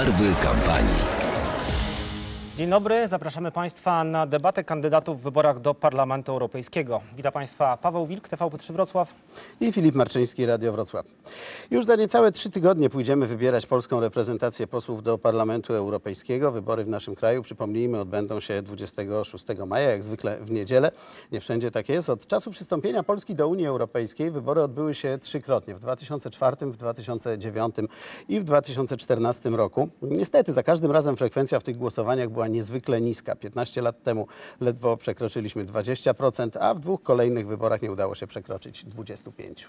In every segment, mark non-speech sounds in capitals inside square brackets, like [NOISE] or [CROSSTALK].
Barwy kampanii. Dzień dobry, zapraszamy Państwa na debatę kandydatów w wyborach do Parlamentu Europejskiego. Witam Państwa Paweł Wilk, TVP3 Wrocław. i Filip Marczyński, Radio Wrocław. Już za niecałe trzy tygodnie pójdziemy wybierać polską reprezentację posłów do Parlamentu Europejskiego. Wybory w naszym kraju, przypomnijmy, odbędą się 26 maja, jak zwykle w niedzielę. Nie wszędzie tak jest. Od czasu przystąpienia Polski do Unii Europejskiej wybory odbyły się trzykrotnie, w 2004, w 2009 i w 2014 roku. Niestety za każdym razem frekwencja w tych głosowaniach była niezwykle niska. 15 lat temu ledwo przekroczyliśmy 20%, a w dwóch kolejnych wyborach nie udało się przekroczyć 25%.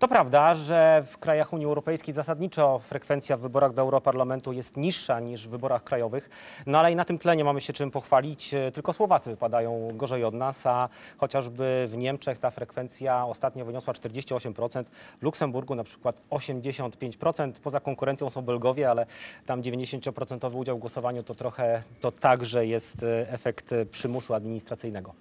To prawda, że w krajach Unii Europejskiej zasadniczo frekwencja w wyborach do Europarlamentu jest niższa niż w wyborach krajowych, no ale i na tym tle nie mamy się czym pochwalić. Tylko Słowacy wypadają gorzej od nas, a chociażby w Niemczech ta frekwencja ostatnio wyniosła 48%, w Luksemburgu na przykład 85%. Poza konkurencją są Belgowie, ale tam 90% udział w głosowaniu to trochę to także jest e, efekt e, przymusu administracyjnego.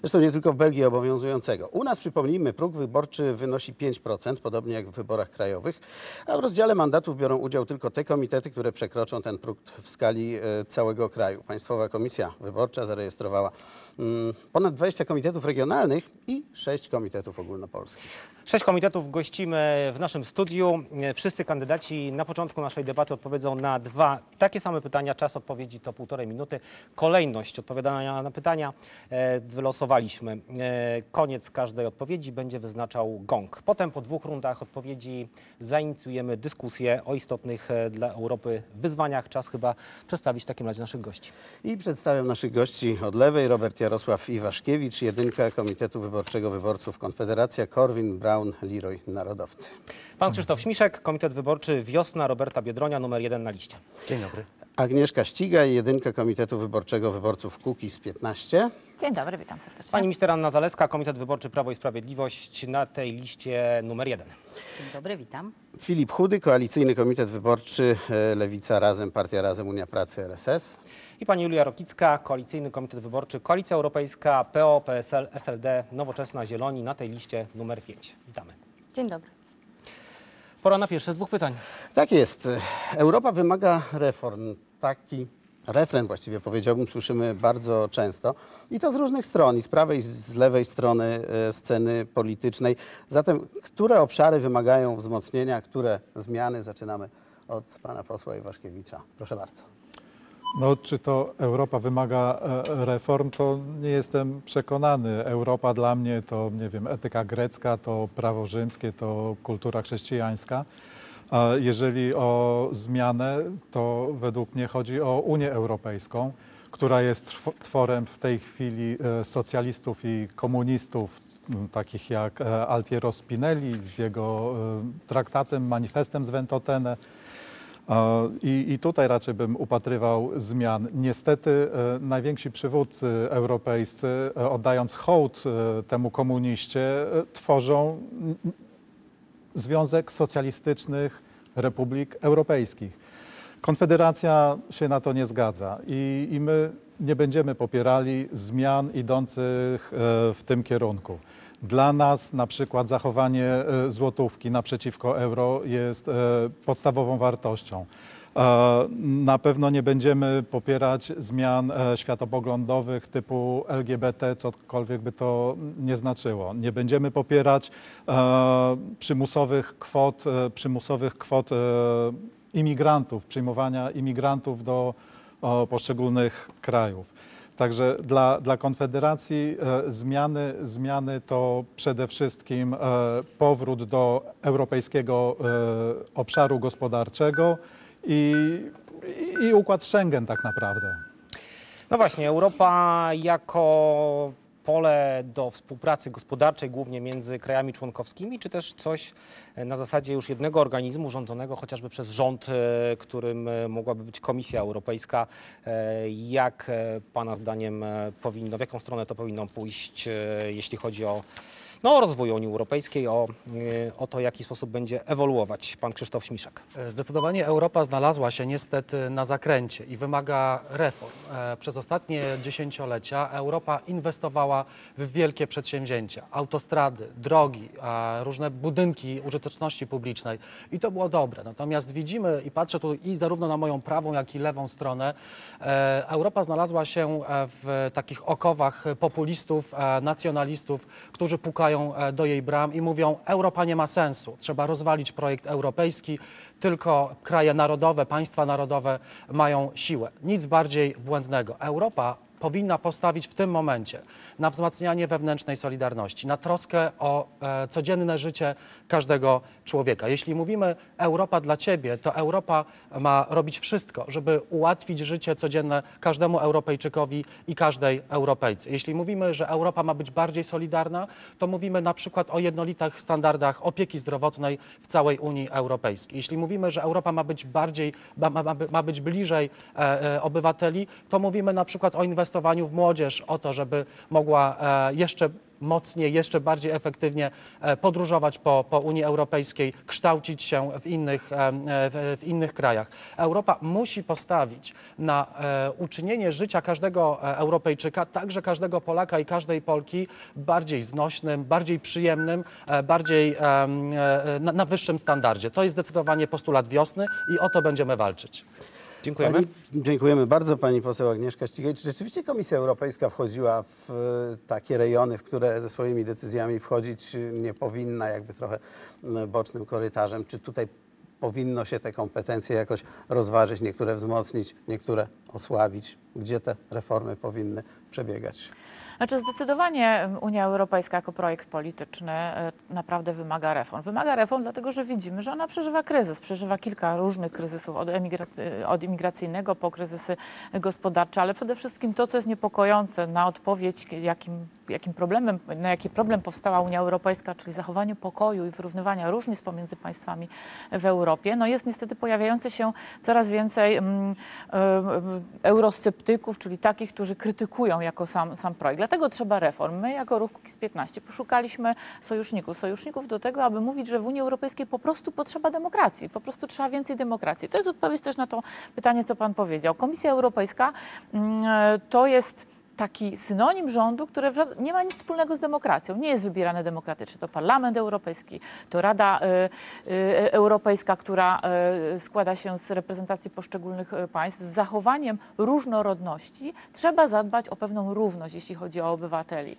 Zresztą nie tylko w Belgii obowiązującego. U nas, przypomnijmy, próg wyborczy wynosi 5%, podobnie jak w wyborach krajowych, a w rozdziale mandatów biorą udział tylko te komitety, które przekroczą ten próg w skali e, całego kraju. Państwowa Komisja Wyborcza zarejestrowała mm, ponad 20 komitetów regionalnych i 6 komitetów ogólnopolskich. Sześć komitetów gościmy w naszym studiu. Wszyscy kandydaci na początku naszej debaty odpowiedzą na dwa takie same pytania. Czas odpowiedzi to półtorej minuty. Kolejność odpowiadania na pytania e, wylosowaliśmy. E, Koniec każdej odpowiedzi będzie wyznaczał gong. Potem po dwóch rundach odpowiedzi zainicjujemy dyskusję o istotnych e, dla Europy wyzwaniach. Czas chyba przedstawić w takim razie naszych gości. I przedstawiam naszych gości od lewej. Robert Jarosław Iwaszkiewicz, jedynka Komitetu Wyborczego Wyborców Konfederacja, Korwin Braun, Leroy Narodowcy. Pan Krzysztof Śmiszek, Komitet Wyborczy Wiosna Roberta Biedronia, numer jeden na liście. Dzień dobry. Agnieszka Ściga, jedynka Komitetu Wyborczego Wyborców Kukiz 15. Dzień dobry, witam serdecznie. Pani minister Anna Zaleska, Komitet Wyborczy Prawo i Sprawiedliwość na tej liście numer jeden. Dzień dobry, witam. Filip Chudy, Koalicyjny Komitet Wyborczy e, Lewica Razem, Partia Razem, Unia Pracy, RSS. I pani Julia Rokicka, Koalicyjny Komitet Wyborczy Koalicja Europejska, PO, PSL, SLD, Nowoczesna, Zieloni na tej liście numer 5. Witamy. Dzień dobry. Pora na pierwsze z dwóch pytań. Tak jest. Europa wymaga reform. Taki refren właściwie powiedziałbym słyszymy bardzo często. I to z różnych stron, i z prawej, i z lewej strony e, sceny politycznej. Zatem, które obszary wymagają wzmocnienia, które zmiany? Zaczynamy od pana posła Iwaszkiewicza. Proszę bardzo. No, czy to Europa wymaga e, reform, to nie jestem przekonany. Europa dla mnie to, nie wiem, etyka grecka, to prawo rzymskie, to kultura chrześcijańska. A jeżeli o zmianę, to według mnie chodzi o Unię Europejską, która jest tworem w tej chwili e, socjalistów i komunistów, takich jak e, Altiero Spinelli z jego traktatem, manifestem z Ventotene, I, I tutaj raczej bym upatrywał zmian. Niestety e, najwięksi przywódcy europejscy, e, oddając hołd e, temu komuniście, tworzą Związek Socjalistycznych Republik Europejskich. Konfederacja się na to nie zgadza i, i my nie będziemy popierali zmian idących w tym kierunku. Dla nas na przykład zachowanie e, złotówki naprzeciwko euro jest e, podstawową wartością. E, Na pewno nie będziemy popierać zmian światopoglądowych typu LGBT, cokolwiek by to nie znaczyło. Nie będziemy popierać przymusowych kwot, przymusowych kwot imigrantów, przyjmowania imigrantów do poszczególnych krajów. Także dla, dla Konfederacji e, zmiany, zmiany to przede wszystkim e, powrót do europejskiego e, obszaru gospodarczego i, i, i układ Schengen tak naprawdę. No właśnie, Europa jako pole do współpracy gospodarczej, głównie między krajami członkowskimi, czy też coś e, na zasadzie już jednego organizmu rządzonego chociażby przez rząd, e, którym e, mogłaby być Komisja Europejska. Jak Pana zdaniem powinno, w jaką stronę to powinno pójść, jeśli chodzi o no, o rozwoju Unii Europejskiej, o, y, o to, w jaki sposób będzie ewoluować. Pan Krzysztof Śmiszek. Zdecydowanie Europa znalazła się niestety na zakręcie i wymaga reform. E, Przez ostatnie dziesięciolecia Europa inwestowała w wielkie przedsięwzięcia, autostrady, drogi, e, różne budynki użyteczności publicznej i to było dobre. Natomiast widzimy i patrzę tu i zarówno na moją prawą, jak i lewą stronę, e, Europa znalazła się e, w takich okowach populistów, e, nacjonalistów, którzy pukają e, do jej bram i mówią, Europa nie ma sensu, trzeba rozwalić projekt europejski, tylko kraje narodowe, państwa narodowe mają siłę. Nic bardziej błędnego. Europa powinna postawić w tym momencie na wzmacnianie wewnętrznej solidarności, na troskę o e, codzienne życie każdego człowieka. Jeśli mówimy Europa dla Ciebie, to Europa ma robić wszystko, żeby ułatwić życie codzienne każdemu Europejczykowi i każdej Europejce. Jeśli mówimy, że Europa ma być bardziej solidarna, to mówimy na przykład o jednolitych standardach opieki zdrowotnej w całej Unii Europejskiej. Jeśli mówimy, że Europa ma być bardziej, ma, ma, ma być bliżej e, e, obywateli, to mówimy na przykład o inwestowaniu w młodzież, o to, żeby mogła e, jeszcze mocniej, jeszcze bardziej efektywnie e, podróżować po, po Unii Europejskiej, kształcić się w innych, e, w, w innych krajach. Europa musi postawić na uczynienie życia każdego Europejczyka, także każdego Polaka i każdej Polki bardziej znośnym, bardziej przyjemnym, bardziej na, na wyższym standardzie. To jest zdecydowanie postulat wiosny i o to będziemy walczyć. Dziękujemy. Pani, dziękujemy bardzo pani poseł Agnieszka Ścigaj. Czy rzeczywiście Komisja Europejska wchodziła w e, takie rejony, w które ze swoimi decyzjami wchodzić e, nie powinna, jakby trochę m, bocznym korytarzem? Czy tutaj powinno się te kompetencje jakoś rozważyć, niektóre wzmocnić, niektóre osłabić? Gdzie te reformy powinny przebiegać? Znaczy zdecydowanie Unia Europejska jako projekt polityczny e, naprawdę wymaga reform. Wymaga reform dlatego, że widzimy, że ona przeżywa kryzys. Przeżywa kilka różnych kryzysów, od, e, od imigracyjnego po kryzysy gospodarcze, ale przede wszystkim to, co jest niepokojące na odpowiedź, jakim, jakim problemem, na jaki problem powstała Unia Europejska, czyli zachowanie pokoju i wyrównywania różnic pomiędzy państwami w Europie, no jest niestety pojawiające się coraz więcej mm, e, eurosceptyków, czyli takich, którzy krytykują jako sam, sam projekt. Dlatego trzeba reform. My jako Ruch Kukiz 15 poszukaliśmy sojuszników. Sojuszników do tego, aby mówić, że w Unii Europejskiej po prostu potrzeba demokracji. Po prostu trzeba więcej demokracji. To jest odpowiedź też na to pytanie, co pan powiedział. Komisja Europejska mm, e, to jest taki synonim rządu, który nie ma nic wspólnego z demokracją. Nie jest wybierany demokratycznie. To Parlament Europejski, to Rada y, y, Europejska, która y, składa się z reprezentacji poszczególnych państw. Z zachowaniem różnorodności trzeba zadbać o pewną równość, jeśli chodzi o obywateli.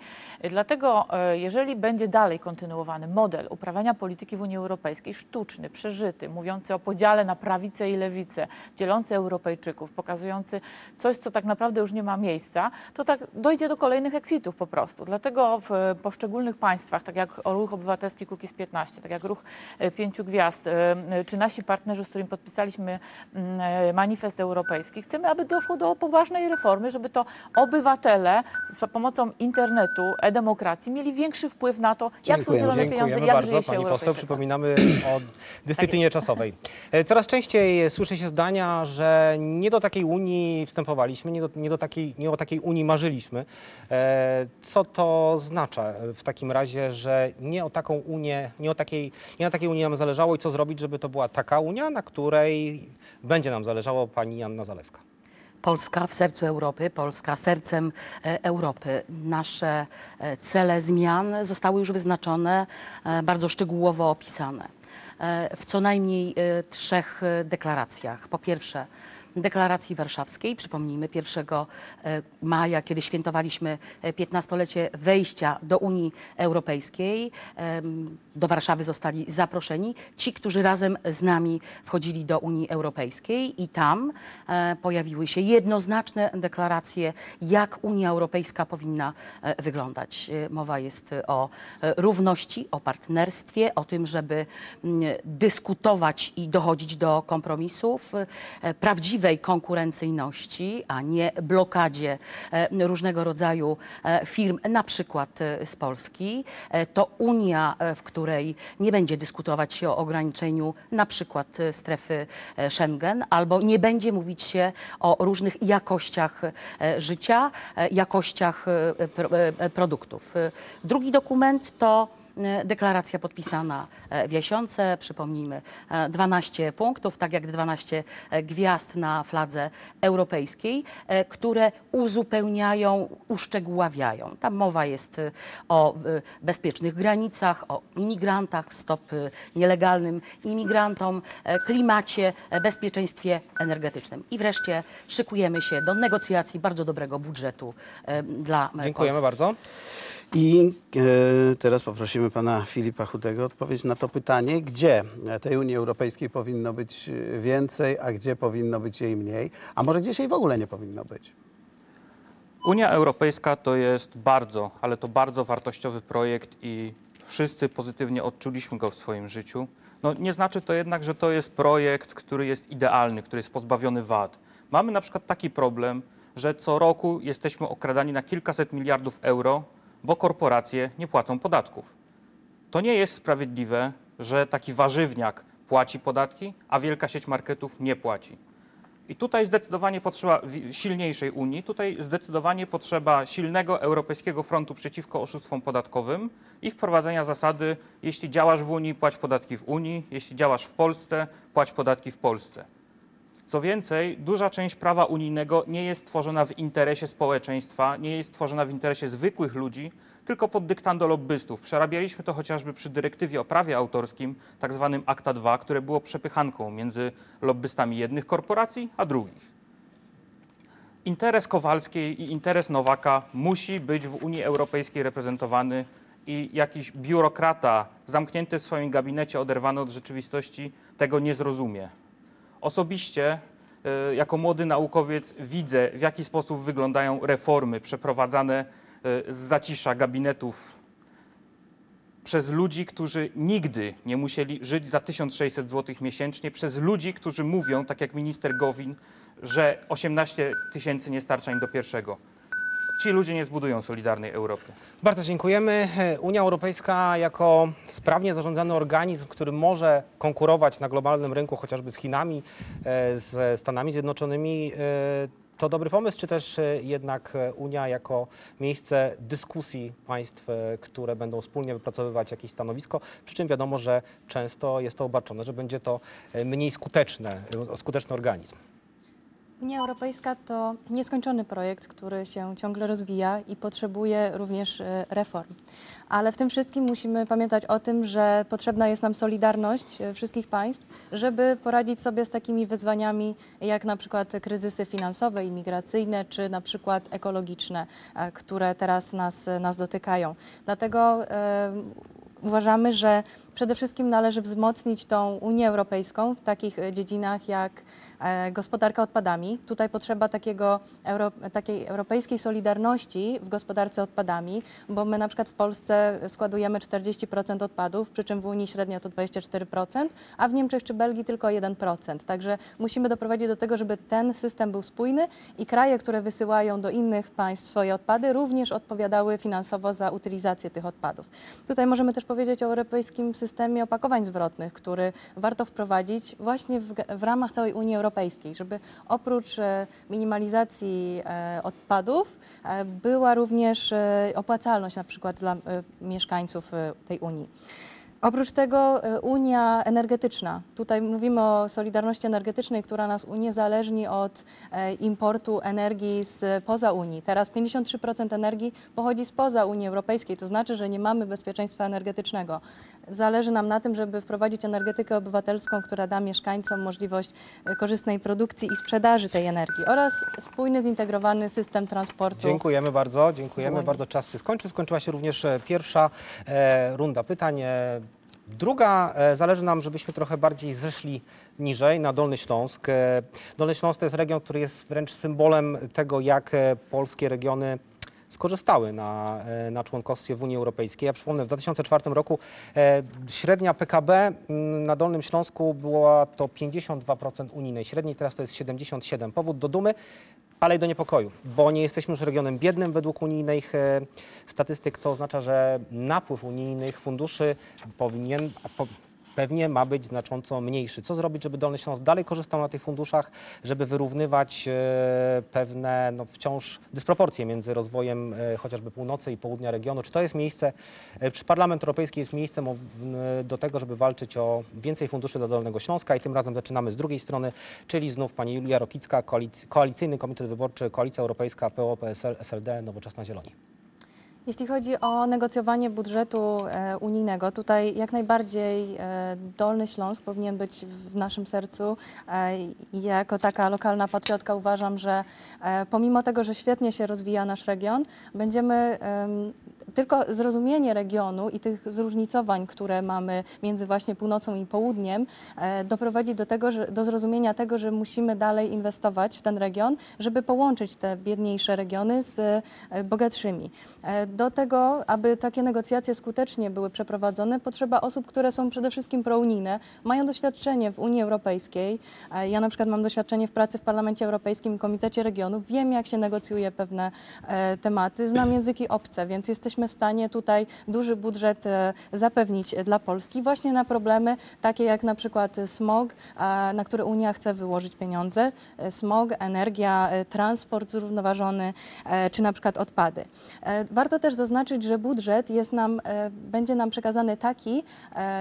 Dlatego, jeżeli będzie dalej kontynuowany model uprawiania polityki w Unii Europejskiej, sztuczny, przeżyty, mówiący o podziale na prawicę i lewicę, dzielący Europejczyków, pokazujący coś, co tak naprawdę już nie ma miejsca, to tak dojdzie do kolejnych exitów po prostu. Dlatego w e, poszczególnych państwach, tak jak Ruch Obywatelski Kukiz 15, tak jak Ruch e, Pięciu Gwiazd, e, czy nasi partnerzy, z którymi podpisaliśmy manifest europejski, chcemy, aby doszło do poważnej reformy, żeby to obywatele za pomocą internetu, e-demokracji mieli większy wpływ na to, jak są dzielone pieniądze, jak bardzo żyje się Pani poseł. Przypominamy [CLEARS THROAT] o dyscyplinie czasowej. Coraz częściej słyszy się zdania, że nie do takiej Unii wstępowaliśmy, nie, do, nie, do takiej, nie o takiej Unii marzyliśmy. E, Co to oznacza w takim razie, że nie o taką Unię, nie, o takiej, nie na takiej Unii nam zależało i co zrobić, żeby to była taka Unia, na której będzie nam zależało pani Janna Zaleska? Polska w sercu Europy, Polska sercem e, Europy. Nasze e, cele zmian zostały już wyznaczone, bardzo szczegółowo opisane w co najmniej trzech deklaracjach. Po pierwsze, deklaracji warszawskiej, przypomnijmy 1 e, maja, kiedy świętowaliśmy e, 15-lecie wejścia do Unii Europejskiej. Do Warszawy zostali zaproszeni ci, którzy razem z nami wchodzili do Unii Europejskiej i tam e, pojawiły się jednoznaczne deklaracje, jak Unia Europejska powinna e, wyglądać. E, Mowa jest o e, równości, o partnerstwie, o tym, żeby dyskutować i dochodzić do kompromisów, e, prawdziwej konkurencyjności, a nie blokadzie e, różnego rodzaju e, firm, na przykład e, z Polski. To Unia, w której nie będzie dyskutować się o ograniczeniu na przykład strefy Schengen, albo nie będzie mówić się o różnych jakościach życia, jakościach pro- produktów. Drugi dokument to deklaracja podpisana e, w Jasiące, przypomnijmy, e, 12 punktów, tak jak 12 gwiazd na fladze europejskiej, e, które uzupełniają, uszczegóławiają. Tam mowa jest e, o e, bezpiecznych granicach, o imigrantach, stop e, nielegalnym imigrantom, e, klimacie, e, bezpieczeństwie energetycznym. I wreszcie szykujemy się do negocjacji bardzo dobrego budżetu e, dla e, Dziękujemy Polski. bardzo. I e, teraz poprosimy pana Filipa Chudego o odpowiedź na to pytanie, gdzie tej Unii Europejskiej powinno być e, więcej, a gdzie powinno być jej mniej, a może gdzieś jej w ogóle nie powinno być. Unia Europejska to jest bardzo, ale to bardzo wartościowy projekt i wszyscy pozytywnie odczuliśmy go w swoim życiu. No, nie znaczy to jednak, że to jest projekt, który jest idealny, który jest pozbawiony wad. Mamy na przykład taki problem, że co roku jesteśmy okradani na kilkaset miliardów euro, bo korporacje nie płacą podatków. To nie jest sprawiedliwe, że taki warzywniak płaci podatki, a wielka sieć marketów nie płaci. I tutaj zdecydowanie potrzeba silniejszej Unii, tutaj zdecydowanie potrzeba silnego europejskiego frontu przeciwko oszustwom podatkowym i wprowadzenia zasady, jeśli działasz w Unii, płać podatki w Unii, jeśli działasz w Polsce, płać podatki w Polsce. Co więcej, duża część prawa unijnego nie jest tworzona w interesie społeczeństwa, nie jest tworzona w interesie zwykłych ludzi, tylko pod dyktando lobbystów. Przerabialiśmy to chociażby przy dyrektywie o prawie autorskim, tak zwanym Akta 2, które było przepychanką między lobbystami jednych korporacji a drugich. Interes Kowalskiej i interes Nowaka musi być w Unii Europejskiej reprezentowany i jakiś biurokrata zamknięty w swoim gabinecie, oderwany od rzeczywistości, tego nie zrozumie. Osobiście, e, jako młody naukowiec, widzę, w jaki sposób wyglądają reformy przeprowadzane e, z zacisza gabinetów przez ludzi, którzy nigdy nie musieli żyć za 1600 zł miesięcznie, przez ludzi, którzy mówią, tak jak minister Gowin, że 18 tysięcy nie starcza im do pierwszego. Ci ludzie nie zbudują solidarnej Europy. Bardzo dziękujemy. Unia Europejska jako sprawnie zarządzany organizm, który może konkurować na globalnym rynku chociażby z Chinami, e, z Stanami Zjednoczonymi, e, to dobry pomysł, czy też e, jednak Unia jako miejsce dyskusji państw, które będą wspólnie wypracowywać jakieś stanowisko, przy czym wiadomo, że często jest to obarczone, że będzie to mniej skuteczne, skuteczny organizm. Unia Europejska to nieskończony projekt, który się ciągle rozwija i potrzebuje również e, reform. Ale w tym wszystkim musimy pamiętać o tym, że potrzebna jest nam solidarność e, wszystkich państw, żeby poradzić sobie z takimi wyzwaniami, jak na przykład kryzysy finansowe i migracyjne, czy na przykład ekologiczne, e, które teraz nas, nas dotykają. Dlatego uważamy, że przede wszystkim należy wzmocnić tą Unię Europejską w takich e, dziedzinach jak e, gospodarka odpadami. Tutaj potrzeba takiego euro, takiej europejskiej solidarności w gospodarce odpadami, bo my na przykład w Polsce składujemy 40% odpadów, przy czym w Unii średnio to 24%, a w Niemczech czy Belgii tylko 1%. Także musimy doprowadzić do tego, żeby ten system był spójny i kraje, które wysyłają do innych państw swoje odpady, również odpowiadały finansowo za utylizację tych odpadów. Tutaj możemy też powiedzieć o europejskim systemie opakowań zwrotnych, który warto wprowadzić właśnie w, w ramach całej Unii Europejskiej, żeby oprócz e, minimalizacji e, odpadów e, była również opłacalność na przykład dla mieszkańców tej Unii. Oprócz tego e, Unia energetyczna. Tutaj mówimy o solidarności energetycznej, która nas uniezależni od e, importu energii z poza Unii. Teraz 53% energii pochodzi spoza Unii Europejskiej, to znaczy, że nie mamy bezpieczeństwa energetycznego. Zależy nam na tym, żeby wprowadzić energetykę obywatelską, która da mieszkańcom możliwość e, korzystnej produkcji i sprzedaży tej energii oraz spójny, zintegrowany system transportu. Dziękujemy bardzo, dziękujemy bardzo. Czas się skończył. Skończyła się również pierwsza runda pytań. Druga, e, zależy nam, żebyśmy trochę bardziej zeszli niżej, na Dolny Śląsk. E, Dolny Śląsk to jest region, który jest wręcz symbolem tego, jak e, polskie regiony skorzystały na, na członkostwie w Unii Europejskiej. Ja przypomnę, w 2004 roku średnia PKB mm, na Dolnym Śląsku była to 52% unijnej średniej, teraz to jest 77%. Powód do dumy, ale i do niepokoju, bo nie jesteśmy już regionem biednym według unijnych e, statystyk, co oznacza, że napływ unijnych funduszy powinien, pewnie ma być znacząco mniejszy. Co zrobić, żeby Dolny Śląsk dalej korzystał na tych funduszach, żeby wyrównywać e, pewne no, wciąż dysproporcje między rozwojem e, chociażby północy i południa regionu? Czy to jest miejsce, e, czy Parlament Europejski jest miejscem do tego, żeby walczyć o więcej funduszy dla Dolnego Śląska i tym razem zaczynamy z drugiej strony, czyli znów pani Julia Rokicka, koalic- Koalicyjny Komitet Wyborczy, Koalicja Europejska, PO, PSL, SLD, Nowoczesna Zieloni. Jeśli chodzi o negocjowanie budżetu e, unijnego, tutaj jak najbardziej e, Dolny Śląsk powinien być w naszym sercu. E, jako taka lokalna patriotka uważam, że pomimo tego, że świetnie się rozwija nasz region, będziemy em, tylko zrozumienie regionu i tych zróżnicowań, które mamy między właśnie północą i południem, e, doprowadzi do tego, że, do zrozumienia tego, że musimy dalej inwestować w ten region, żeby połączyć te biedniejsze regiony z e, bogatszymi. E, Do tego, aby takie negocjacje skutecznie były przeprowadzone, potrzeba osób, które są przede wszystkim prounijne, mają doświadczenie w Unii Europejskiej. Ja na przykład mam doświadczenie w pracy w Parlamencie Europejskim i Komitecie Regionów. Wiem, jak się negocjuje pewne tematy, znam języki obce, więc jesteśmy w stanie tutaj duży budżet e, zapewnić dla Polski właśnie na problemy takie jak na przykład smog, na które Unia chce wyłożyć pieniądze. E, Smog, energia, e, transport zrównoważony, czy na przykład odpady. Warto też zaznaczyć, że budżet jest nam, będzie nam przekazany taki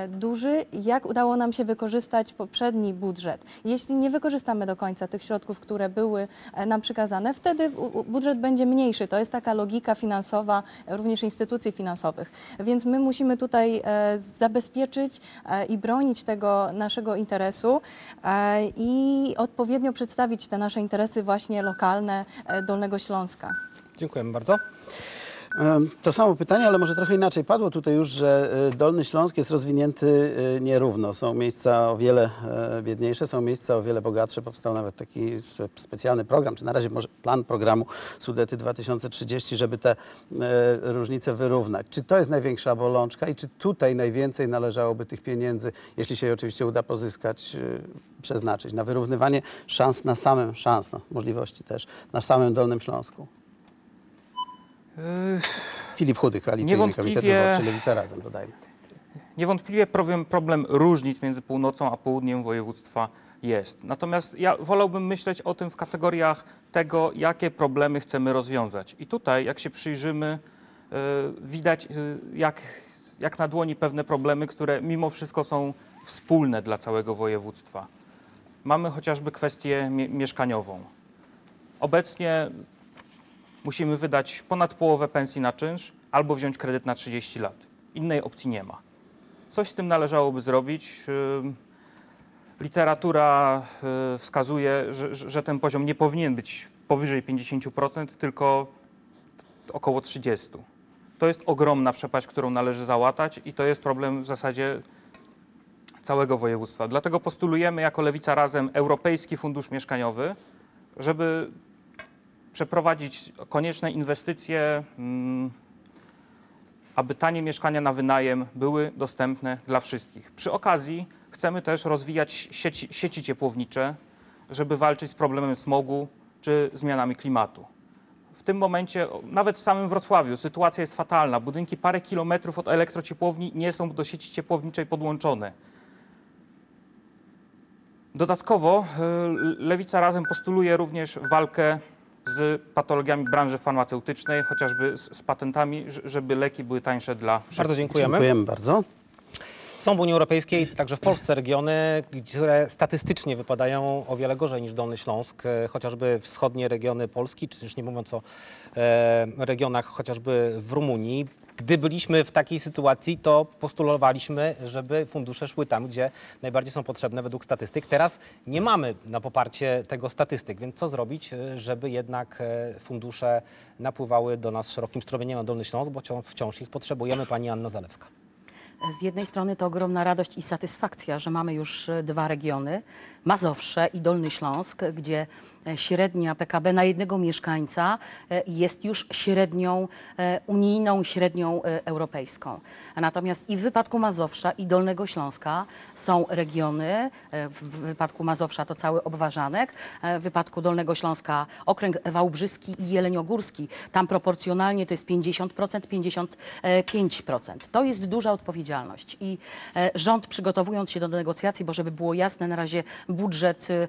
duży, jak udało nam się wykorzystać poprzedni budżet. Jeśli nie wykorzystamy do końca tych środków, które były nam przekazane, wtedy budżet będzie mniejszy. To jest taka logika finansowa również instytucji finansowych. Więc my musimy tutaj e, zabezpieczyć e, i bronić tego naszego interesu e, i odpowiednio przedstawić te nasze interesy właśnie lokalne Dolnego Śląska. Dziękujemy bardzo. To samo pytanie, ale może trochę inaczej. Padło tutaj już, że e, Dolny Śląsk jest rozwinięty e, nierówno. Są miejsca o wiele e, biedniejsze, są miejsca o wiele bogatsze. Powstał nawet taki spe- specjalny program, czy na razie może plan programu Sudety 2030, żeby te różnice wyrównać. Czy to jest największa bolączka i czy tutaj najwięcej należałoby tych pieniędzy, jeśli się je oczywiście uda pozyskać, przeznaczyć na wyrównywanie szans na samym, szans, no, możliwości też, na samym Dolnym Śląsku? Filip Chudy, Koalicyjny Komitet Wyborczy Lewica Razem, dodajmy. Niewątpliwie problem, problem różnic między północą a południem województwa jest. Natomiast ja wolałbym myśleć o tym w kategoriach tego, jakie problemy chcemy rozwiązać. I tutaj, jak się przyjrzymy, y, widać y, jak, jak na dłoni pewne problemy, które mimo wszystko są wspólne dla całego województwa. Mamy chociażby kwestię mie- mieszkaniową. Obecnie musimy wydać ponad połowę pensji na czynsz albo wziąć kredyt na 30 lat. Innej opcji nie ma. Coś z tym należałoby zrobić. Literatura y, wskazuje, że, że ten poziom nie powinien być powyżej 50%, tylko około 30%. To jest ogromna przepaść, którą należy załatać i to jest problem w zasadzie całego województwa. Dlatego postulujemy jako Lewica Razem Europejski Fundusz Mieszkaniowy, żeby przeprowadzić konieczne inwestycje, mm, aby tanie mieszkania na wynajem były dostępne dla wszystkich. Przy okazji chcemy też rozwijać sieci, sieci ciepłownicze, żeby walczyć z problemem smogu czy zmianami klimatu. W tym momencie, nawet w samym Wrocławiu, sytuacja jest fatalna. Budynki parę kilometrów od elektrociepłowni nie są do sieci ciepłowniczej podłączone. Dodatkowo y, Lewica Razem postuluje również walkę z patologiami branży farmaceutycznej, chociażby z, z patentami, żeby leki były tańsze dla wszystkich. Bardzo dziękujemy. Dziękujemy bardzo. Są w Unii Europejskiej, także w Polsce regiony, które statystycznie wypadają o wiele gorzej niż Dolny Śląsk, e, chociażby wschodnie regiony Polski, czy już nie mówiąc o e, regionach chociażby w Rumunii. Gdy byliśmy w takiej sytuacji, to postulowaliśmy, żeby fundusze szły tam, gdzie najbardziej są potrzebne według statystyk. Teraz nie mamy na poparcie tego statystyk, więc co zrobić, e, żeby jednak fundusze napływały do nas szerokim strumieniem na Dolny Śląsk, bo wciąż ich potrzebujemy. Pani Anna Zalewska. Z jednej strony to ogromna radość i satysfakcja, że mamy już e, dwa regiony. Mazowsze i Dolny Śląsk, gdzie średnia PKB na jednego mieszkańca e, jest już średnią e, unijną, średnią e, europejską. Natomiast i w wypadku Mazowsza i Dolnego Śląska są regiony, e, w wypadku Mazowsza to cały Obwarzanek, e, w wypadku Dolnego Śląska okręg Wałbrzyski i Jeleniogórski. Tam proporcjonalnie to jest 50%, 55%. To jest duża odpowiedzialność i e, rząd przygotowując się do negocjacji, bo żeby było jasne, na razie budżet e,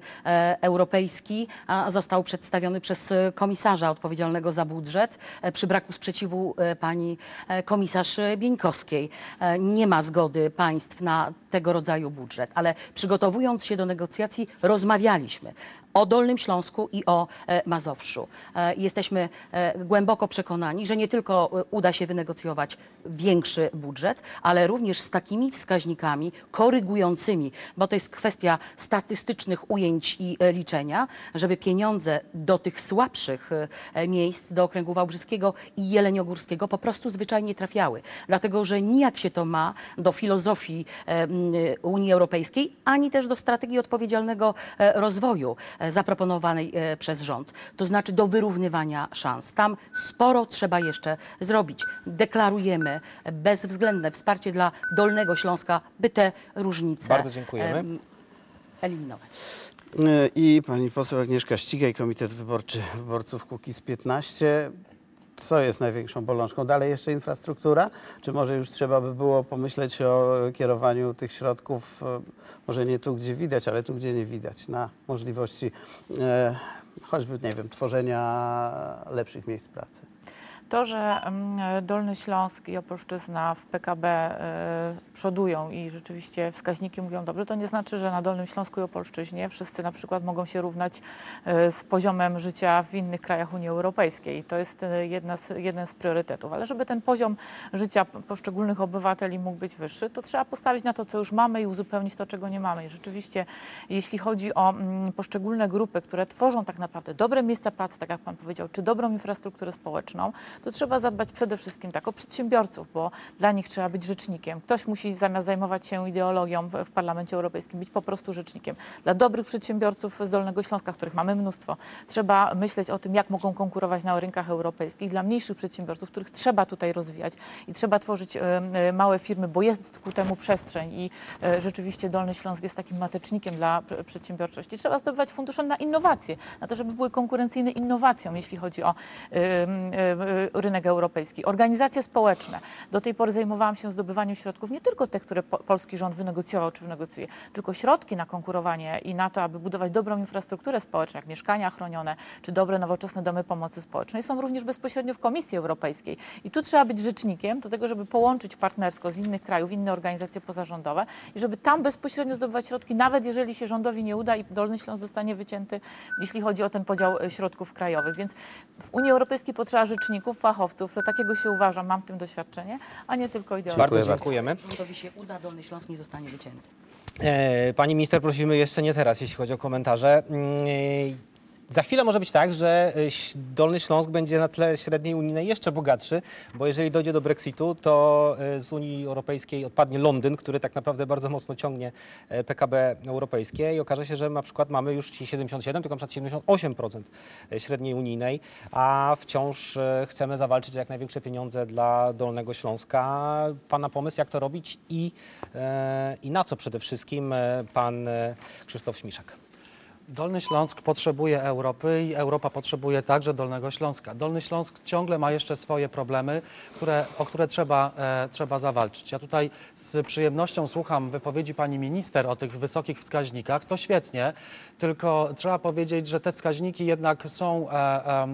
europejski został przedstawiony przez e, komisarza odpowiedzialnego za budżet e, przy braku sprzeciwu e, pani komisarz Bieńkowskiej. Nie ma zgody państw na tego rodzaju budżet, ale przygotowując się do negocjacji rozmawialiśmy o Dolnym Śląsku i o e, Mazowszu. E, Jesteśmy e, głęboko przekonani, że nie tylko uda się wynegocjować większy budżet, ale również z takimi wskaźnikami korygującymi, bo to jest kwestia statystycznych ujęć i liczenia, żeby pieniądze do tych słabszych miejsc, do okręgu wałbrzyskiego i jeleniogórskiego po prostu zwyczajnie trafiały. Dlatego, że nijak się to ma do filozofii Unii Europejskiej, ani też do strategii odpowiedzialnego rozwoju zaproponowanej e, przez rząd. To znaczy do wyrównywania szans. Tam sporo trzeba jeszcze zrobić. Deklarujemy bezwzględne wsparcie dla Dolnego Śląska, by te różnice Bardzo dziękujemy. em, eliminować. E, I pani poseł Agnieszka Ścigaj, Komitet Wyborczy Wyborców Kukiz 15. Co jest największą bolączką? Dalej jeszcze infrastruktura? Czy może już trzeba by było pomyśleć o kierowaniu tych środków, e, może nie tu, gdzie widać, ale tu, gdzie nie widać, na możliwości e, choćby, nie wiem, tworzenia lepszych miejsc pracy? To, że Dolny Śląsk i Opolszczyzna w PKB e, przodują i rzeczywiście wskaźniki mówią dobrze, to nie znaczy, że na Dolnym Śląsku i Opolszczyźnie wszyscy na przykład mogą się równać e, z poziomem życia w innych krajach Unii Europejskiej. To jest e, jedna z, jeden z priorytetów. Ale żeby ten poziom życia poszczególnych obywateli mógł być wyższy, to trzeba postawić na to, co już mamy i uzupełnić to, czego nie mamy. I rzeczywiście, jeśli chodzi o poszczególne grupy, które tworzą tak naprawdę dobre miejsca pracy, tak jak Pan powiedział, czy dobrą infrastrukturę społeczną, to trzeba zadbać przede wszystkim tak o przedsiębiorców, bo dla nich trzeba być rzecznikiem. Ktoś musi zamiast zajmować się ideologią w, Parlamencie Europejskim być po prostu rzecznikiem. Dla dobrych przedsiębiorców z Dolnego Śląska, których mamy mnóstwo, trzeba myśleć o tym, jak mogą konkurować na rynkach europejskich. Dla mniejszych przedsiębiorców, których trzeba tutaj rozwijać i trzeba tworzyć małe firmy, bo jest ku temu przestrzeń i e, rzeczywiście Dolny Śląsk jest takim matecznikiem dla pr- przedsiębiorczości. Trzeba zdobywać fundusze na innowacje, na to, żeby były konkurencyjne innowacjom, jeśli chodzi o rynek europejski. Organizacje społeczne. Do tej pory zajmowałam się zdobywaniem środków, nie tylko te, które po, polski rząd wynegocjował czy wynegocjuje, tylko środki na konkurowanie i na to, aby budować dobrą infrastrukturę społeczną, jak mieszkania chronione, czy dobre, nowoczesne domy pomocy społecznej, są również bezpośrednio w Komisji Europejskiej. I tu trzeba być rzecznikiem do tego, żeby połączyć partnersko z innych krajów, inne organizacje pozarządowe i żeby tam bezpośrednio zdobywać środki, nawet jeżeli się rządowi nie uda i Dolny Śląsk zostanie wycięty, jeśli chodzi o ten podział e, środków krajowych. Więc w Unii Europejskiej potrzeba rzeczników, fachowców, za takiego się uważam, mam w tym doświadczenie, a nie tylko ideologów. Bardzo dziękujemy. Rządowi się uda, Dolny Śląsk nie zostanie wycięty. E, Pani minister, prosimy jeszcze nie teraz, jeśli chodzi o komentarze. Za chwilę może być tak, że y, Dolny Śląsk będzie na tle średniej unijnej jeszcze bogatszy, bo jeżeli dojdzie do Brexitu, to y, z Unii Europejskiej odpadnie Londyn, który tak naprawdę bardzo mocno ciągnie e, PKB europejskie i okaże się, że na przykład mamy już nie 77, tylko na przykład 78% średniej unijnej, a wciąż chcemy zawalczyć o jak największe pieniądze dla Dolnego Śląska. Pana pomysł, jak to robić i, i na co przede wszystkim pan Krzysztof Śmiszak? Dolny Śląsk potrzebuje Europy i Europa potrzebuje także Dolnego Śląska. Dolny Śląsk ciągle ma jeszcze swoje problemy, które, o które trzeba, e, trzeba zawalczyć. Ja tutaj z przyjemnością słucham wypowiedzi pani minister o tych wysokich wskaźnikach. To świetnie, tylko trzeba powiedzieć, że te wskaźniki jednak są, e, e,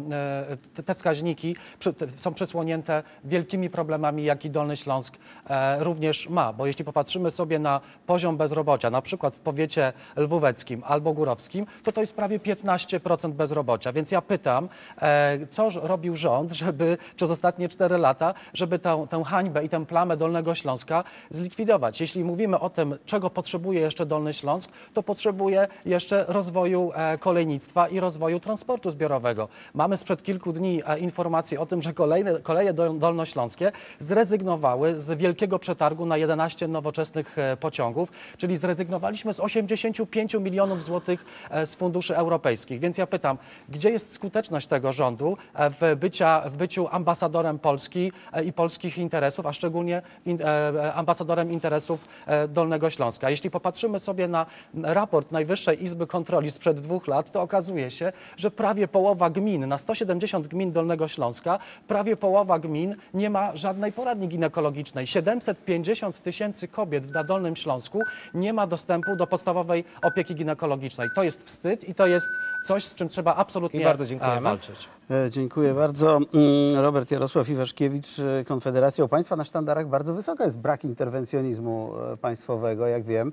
e, te- wskaźniki przy, te, są przesłonięte wielkimi problemami, jaki Dolny Śląsk e, również ma. Bo jeśli popatrzymy sobie na poziom bezrobocia, na przykład w powiecie lwóweckim albo górowskim, To to jest prawie 15% bezrobocia. Więc ja pytam, e, co robił rząd, [LAUGHS] żeby przez ostatnie 4 lata, żeby tę, tę hańbę i tę plamę Dolnego Śląska zlikwidować. Jeśli mówimy o tym, czego potrzebuje jeszcze Dolny Śląsk, to potrzebuje jeszcze rozwoju e, kolejnictwa i rozwoju transportu zbiorowego. Mamy sprzed kilku dni e, informację o tym, że kolejne, koleje dol- dolnośląskie zrezygnowały z wielkiego przetargu na 11 nowoczesnych pociągów, czyli zrezygnowaliśmy z 85 milionów złotych z funduszy europejskich. Więc ja pytam, gdzie jest skuteczność tego rządu e, w, bycia, w byciu ambasadorem Polski e, i polskich interesów, a szczególnie w e, e, ambasadorem interesów e, Dolnego Śląska? Jeśli popatrzymy sobie na raport Najwyższej Izby Kontroli sprzed dwóch lat, to okazuje się, że prawie połowa gmin, na 170 gmin Dolnego Śląska, prawie połowa gmin nie ma żadnej poradni ginekologicznej. 750 tysięcy kobiet na Dolnym Śląsku nie ma dostępu do podstawowej opieki ginekologicznej. To jest wstyd i to jest coś, z czym trzeba absolutnie I bardzo e, dziękujemy. walczyć. E, Dziękuję bardzo. Mm, Robert Jarosław Iwaszkiewicz, e, Konfederacja. U Państwa na sztandarach bardzo wysoko jest brak interwencjonizmu państwowego, jak wiem.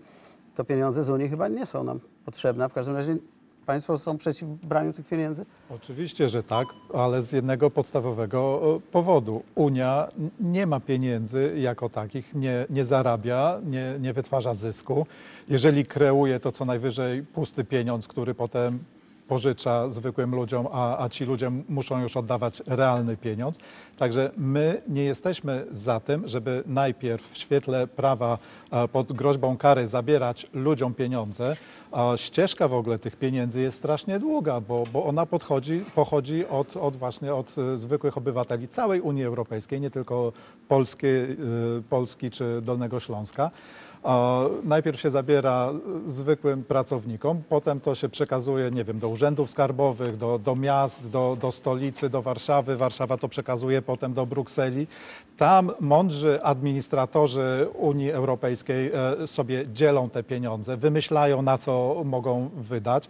To pieniądze z Unii chyba nie są nam potrzebne. W każdym razie Państwo są przeciw braniu tych pieniędzy? Oczywiście, że tak, ale z jednego podstawowego e, powodu. Unia nie ma pieniędzy jako takich, nie, nie zarabia, nie, nie wytwarza zysku. Jeżeli kreuje, to co najwyżej pusty pieniądz, który potem pożycza zwykłym ludziom, a, a ci ludzie muszą już oddawać realny pieniądz. Także my nie jesteśmy za tym, żeby najpierw w świetle prawa pod groźbą kary zabierać ludziom pieniądze. A ścieżka w ogóle tych pieniędzy jest strasznie długa, bo, bo ona podchodzi, pochodzi od, od właśnie od e, zwykłych obywateli całej Unii Europejskiej, nie tylko Polski, e, Polski czy Dolnego Śląska. Najpierw się zabiera zwykłym pracownikom, potem to się przekazuje, nie wiem, do urzędów skarbowych, do, do miast, do, do stolicy, do Warszawy. Warszawa to przekazuje potem do Brukseli. Tam mądrzy administratorzy Unii Europejskiej e, sobie dzielą te pieniądze, wymyślają na co mogą wydać.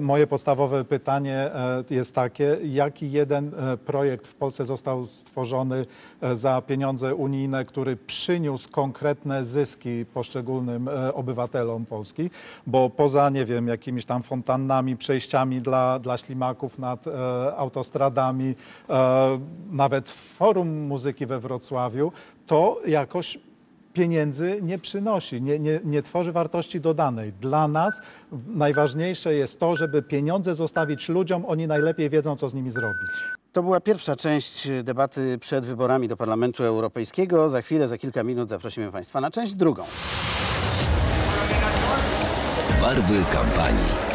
Moje podstawowe pytanie e, jest takie, jaki jeden e, projekt w Polsce został stworzony za pieniądze unijne, który przyniósł konkretne zyski poszczególnym e, obywatelom Polski, bo poza, nie wiem, jakimiś tam fontannami, przejściami dla, dla ślimaków nad e, autostradami, e, nawet forum muzyki we Wrocławiu, to jakoś pieniędzy nie przynosi, nie, nie, nie tworzy wartości dodanej. Dla nas najważniejsze jest to, żeby pieniądze zostawić ludziom, oni najlepiej wiedzą, co z nimi zrobić. To była pierwsza część debaty przed wyborami do Parlamentu Europejskiego. Za chwilę, za kilka minut zaprosimy Państwa na część drugą. Barwy kampanii.